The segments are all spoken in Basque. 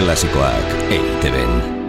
Klasikoak EITB-en.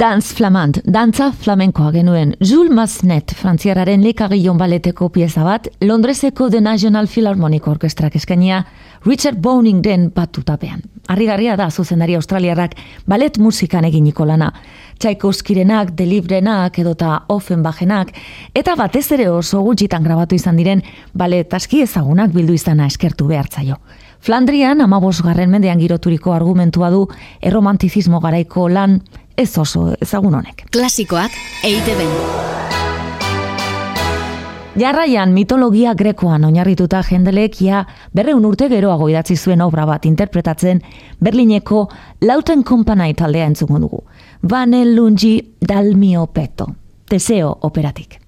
Dance Flamand, dantza flamenkoa genuen. Jules Masnet, frantziararen lekagion baleteko pieza bat, Londreseko The National Philharmonic Orkestrak eskainia Richard Boning batutapean. Arrigarria da zuzendari australiarrak balet musikan eginiko lana. Tchaikovskirenak, Delibrenak edota Offenbachenak eta batez ere oso gutxitan grabatu izan diren balet aski ezagunak bildu izana eskertu behartzaio. Flandrian, amabosgarren mendean giroturiko argumentua du erromantizismo garaiko lan ez oso ezagun honek. Klasikoak eite ben. Jarraian mitologia grekoan oinarrituta jendelekia berreun urte geroago idatzi zuen obra bat interpretatzen Berlineko Lauten Company taldea entzuko dugu. Vane lungi dal mio petto. Teseo operatik.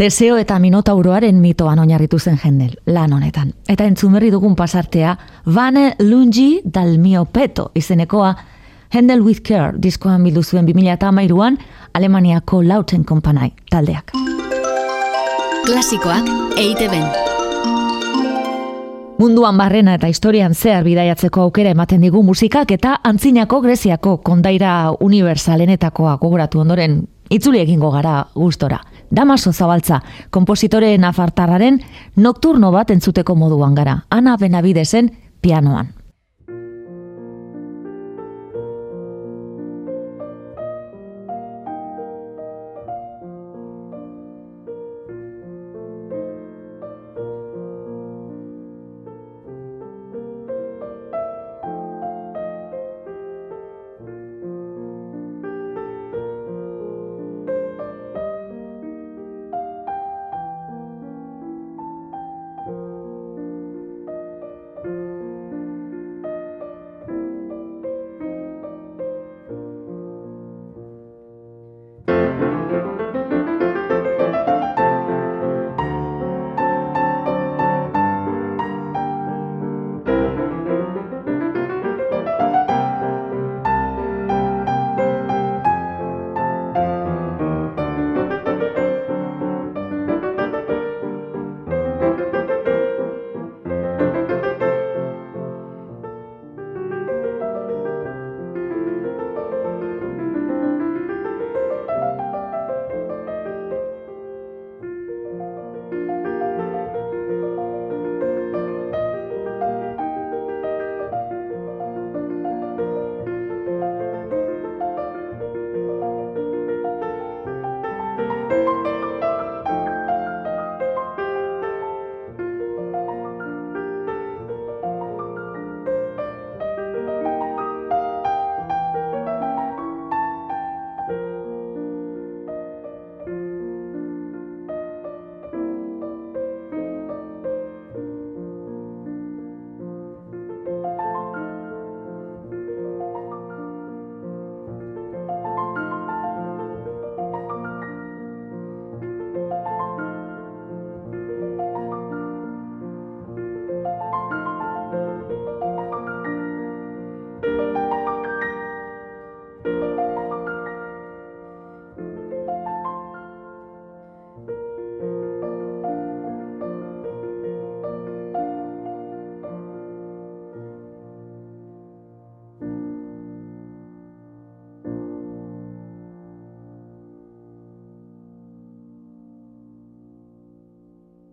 Teseo eta Minotauroaren mitoan oinarritu zen jendel, lan honetan. Eta entzumerri dugun pasartea, Vane Lungi dal mio peto izenekoa, Hendel with Care diskoan bildu zuen 2008an Alemaniako Lauten Kompanai taldeak. Klasikoak eite ben. Munduan barrena eta historian zehar bidaiatzeko aukera ematen digu musikak eta antzinako Greziako kondaira universalenetakoa gogoratu ondoren itzuli egingo gara gustora. Damaso Zabaltza, kompositore nafartarraren nokturno bat entzuteko moduan gara. Ana Benabidesen pianoan.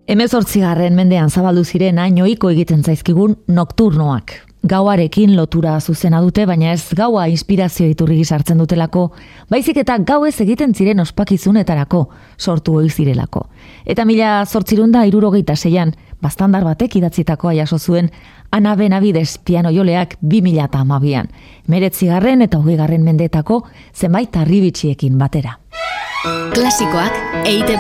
Hemezortzigarren mendean zabaldu ziren ainoiko egiten zaizkigun nokturnoak. Gauarekin lotura zuzena dute, baina ez gaua inspirazio iturri gizartzen dutelako, baizik eta gauez egiten ziren ospakizunetarako sortu hori zirelako. Eta mila zortzirunda irurogeita zeian, bastandar batek idatzitako jaso zuen, Ana Benavides piano joleak bi mila eta amabian. Meretzigarren eta hogeigarren mendetako zenbait arribitxiekin batera. Klasikoak eite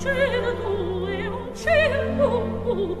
cielo, un cielo,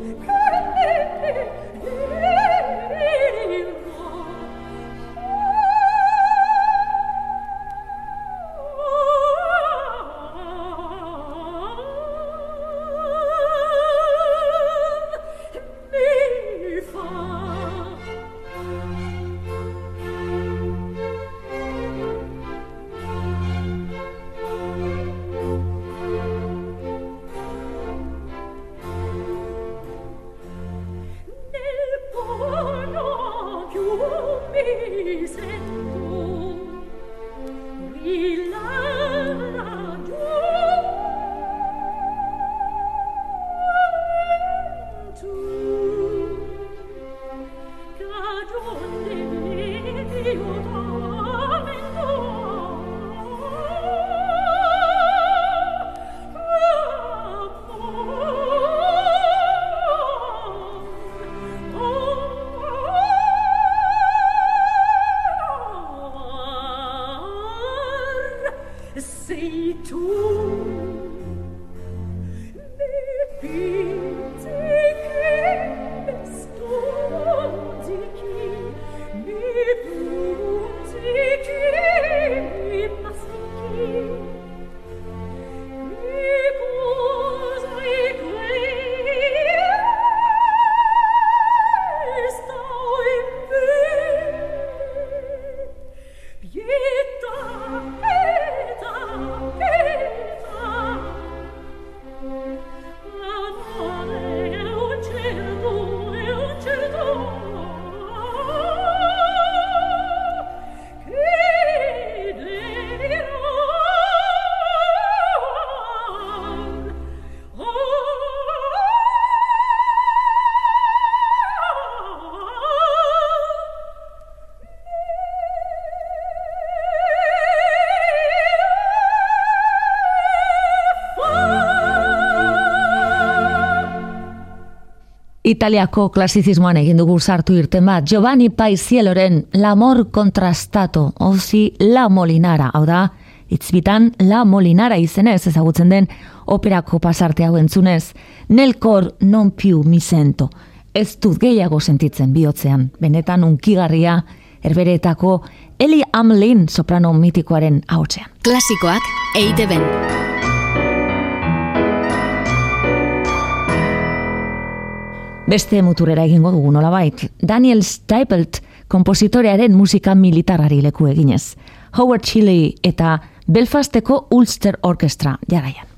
Italiako klasizismoan egin dugu sartu irten bat, Giovanni Paisieloren L'amor contrastato, ozi La Molinara, hau da, itzbitan La Molinara izenez ezagutzen den operako pasarte hau entzunez, Nelkor non piu mi sento, ez dut gehiago sentitzen bihotzean, benetan unkigarria, erbereetako Eli Amlin soprano mitikoaren hautzean. Klasikoak eite Beste muturera egingo dugu nolabait. Daniel Stapelt kompositorearen musika militarari leku eginez. Howard Chile eta Belfasteko Ulster Orchestra jarraian.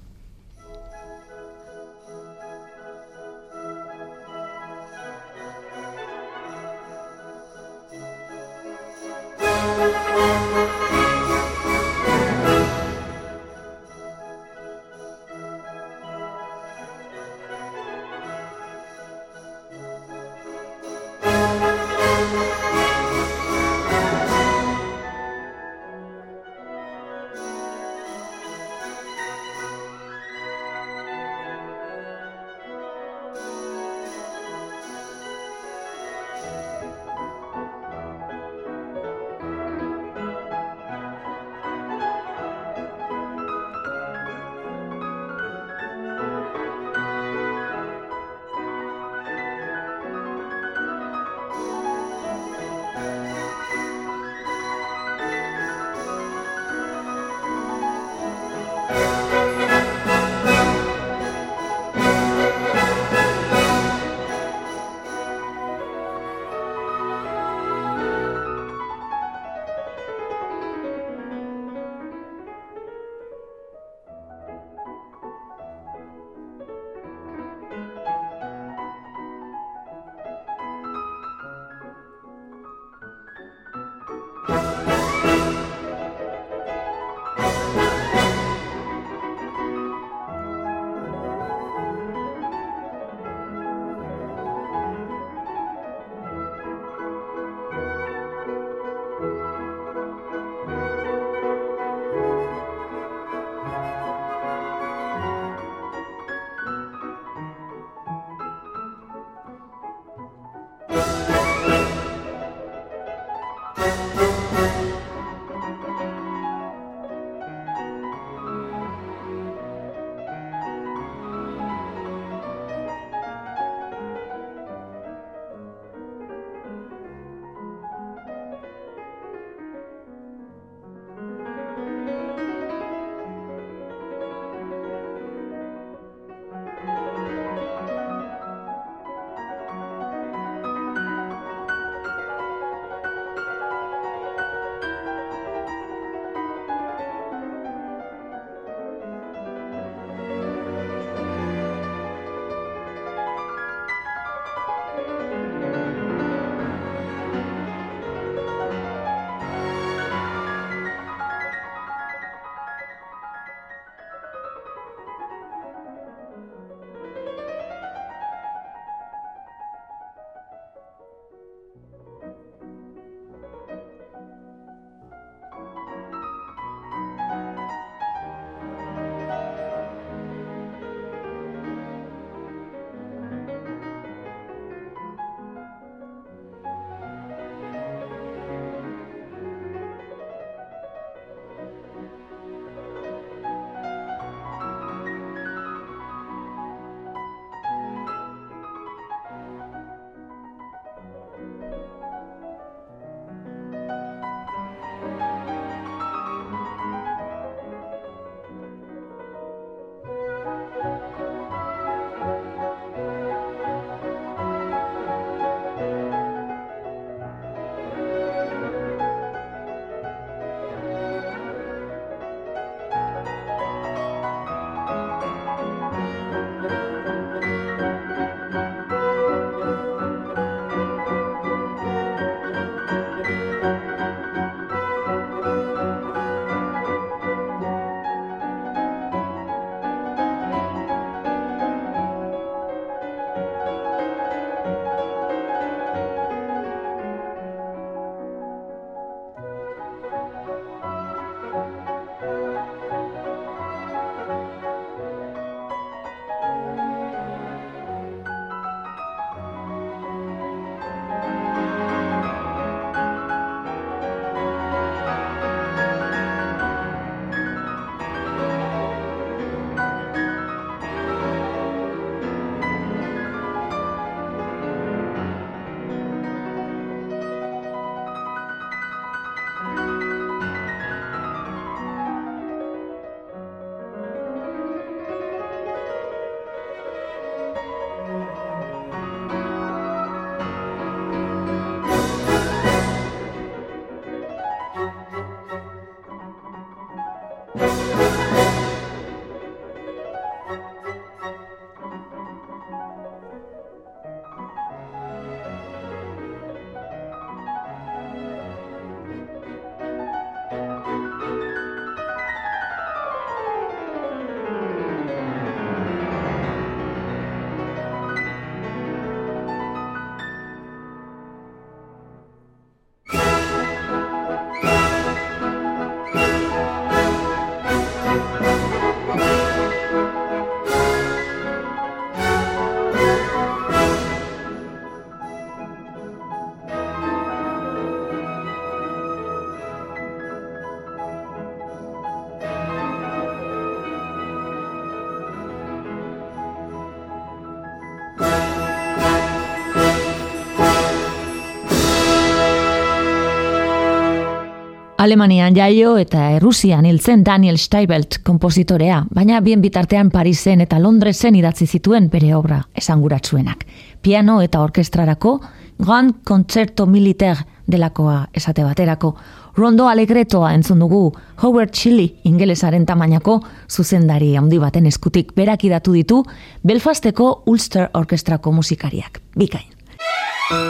Alemanian jaio eta Errusian hiltzen Daniel Steibelt kompositorea, baina bien bitartean Parisen eta Londresen idatzi zituen bere obra esanguratsuenak. Piano eta orkestrarako Grand Concerto Militaire delakoa esate baterako, Rondo Alegretoa entzun dugu Howard Chili ingelesaren tamainako zuzendari handi baten eskutik berak idatu ditu Belfasteko Ulster Orkestrako musikariak. Bikain.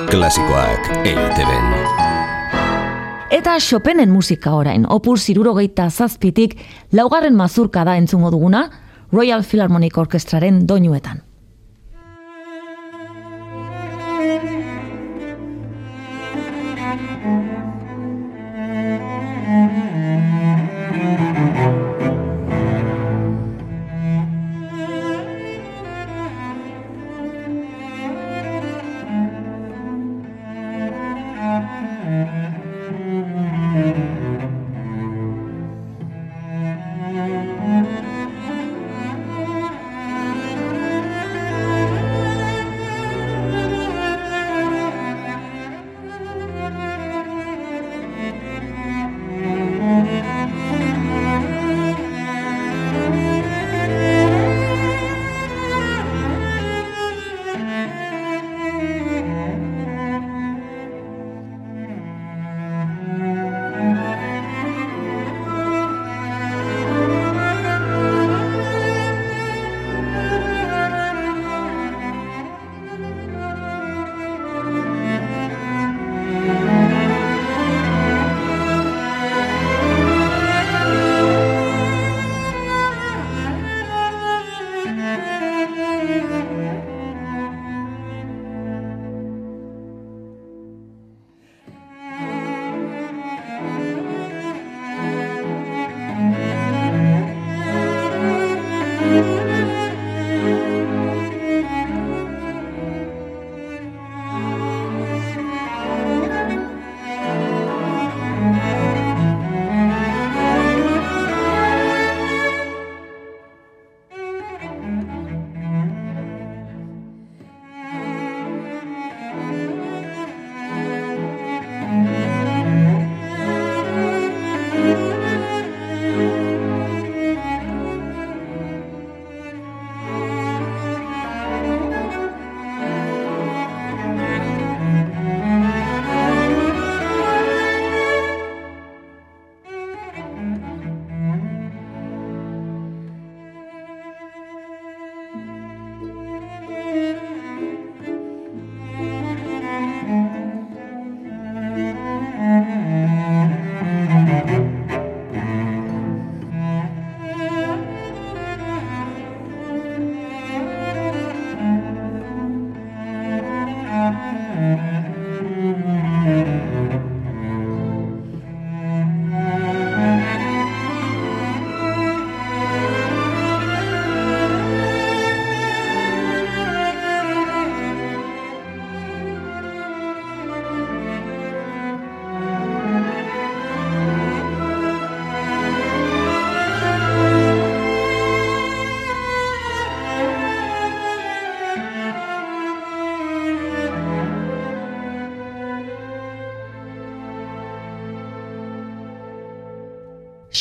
Klasikoak eiteben. Eta Chopinen musika orain, opur zirurogeita zazpitik laugarren mazurka da entzungo duguna Royal Philharmonic Orkestraren doinuetan.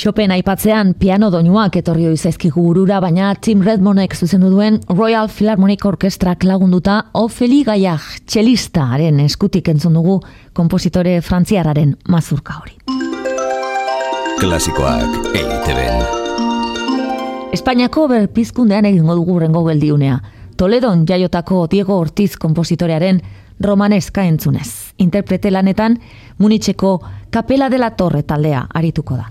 Chopin aipatzean piano doinuak etorri zaizkigu burura, baina Tim Redmondek zuzendu duen Royal Philharmonic Orchestra lagunduta Ofeli Gaiak txelistaren eskutik entzun dugu kompositore frantziararen mazurka hori. Klasikoak eiteben. Espainiako berpizkundean egingo dugu rengo geldiunea. Toledon jaiotako Diego Ortiz kompositorearen romaneska entzunez. Interprete lanetan, Munitzeko Kapela de la Torre taldea arituko da.